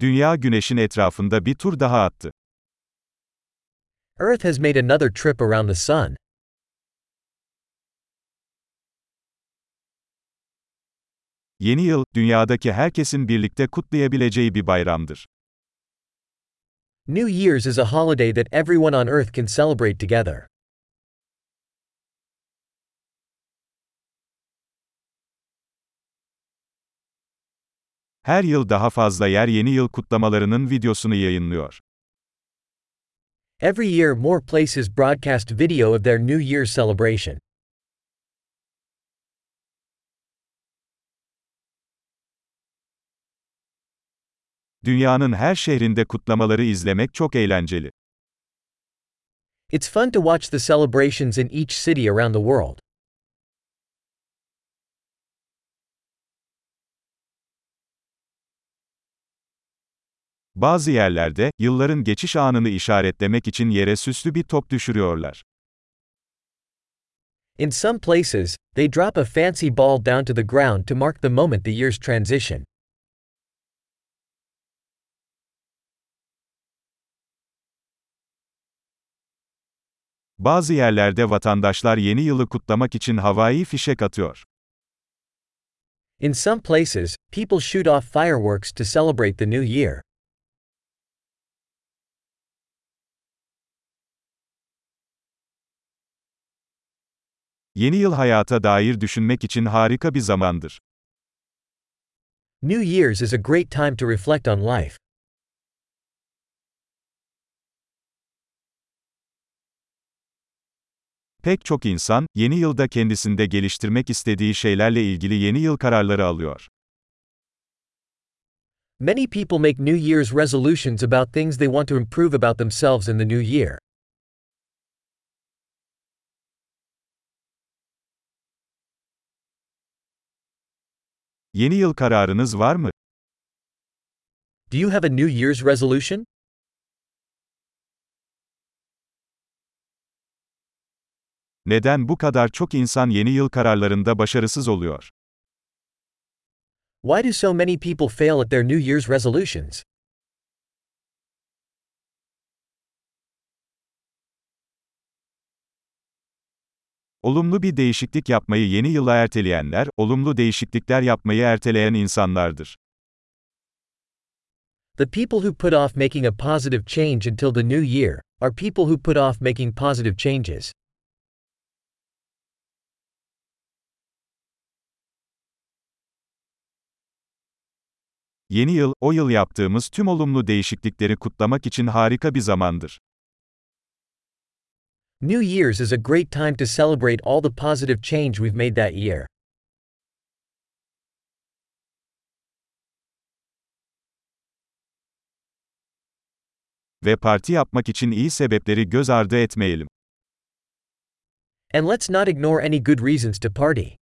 Dünya güneşin etrafında bir tur daha attı. Earth has made another trip around the sun. Yeni yıl, dünyadaki herkesin birlikte kutlayabileceği bir bayramdır. New Year's is a holiday that everyone on Earth can celebrate together. Her yıl daha fazla yer yeni yıl kutlamalarının videosunu yayınlıyor. Every year, more places broadcast video of their New Year's celebration. Dünyanın her şehrinde kutlamaları izlemek çok eğlenceli. It's fun to watch the celebrations in each city around the world. Bazı yerlerde, yılların geçiş anını işaretlemek için yere süslü bir top düşürüyorlar. In some places, they drop a fancy ball down to the ground to mark the moment the year's transition. Bazı yerlerde vatandaşlar yeni yılı kutlamak için havai fişek atıyor. In some places, people shoot off fireworks to celebrate the new year. Yeni yıl hayata dair düşünmek için harika bir zamandır. New Year's is a great time to reflect on life. Pek çok insan, yeni yılda kendisinde geliştirmek istediği şeylerle ilgili yeni yıl kararları alıyor. Many people make New Year's resolutions about things they want to improve about themselves in the new year. Yeni yıl kararınız var mı? Do you have a New Year's resolution? Neden bu kadar çok insan yeni yıl kararlarında başarısız oluyor? Why do so many people fail at their New Year's resolutions? Olumlu bir değişiklik yapmayı yeni yıla erteleyenler, olumlu değişiklikler yapmayı erteleyen insanlardır. The people who put off making a positive change until the new year are people who put off making positive changes. Yeni yıl, o yıl yaptığımız tüm olumlu değişiklikleri kutlamak için harika bir zamandır. New Year's is a great time to celebrate all the positive change we've made that year. Ve parti yapmak için iyi sebepleri göz ardı etmeyelim. And let's not ignore any good reasons to party.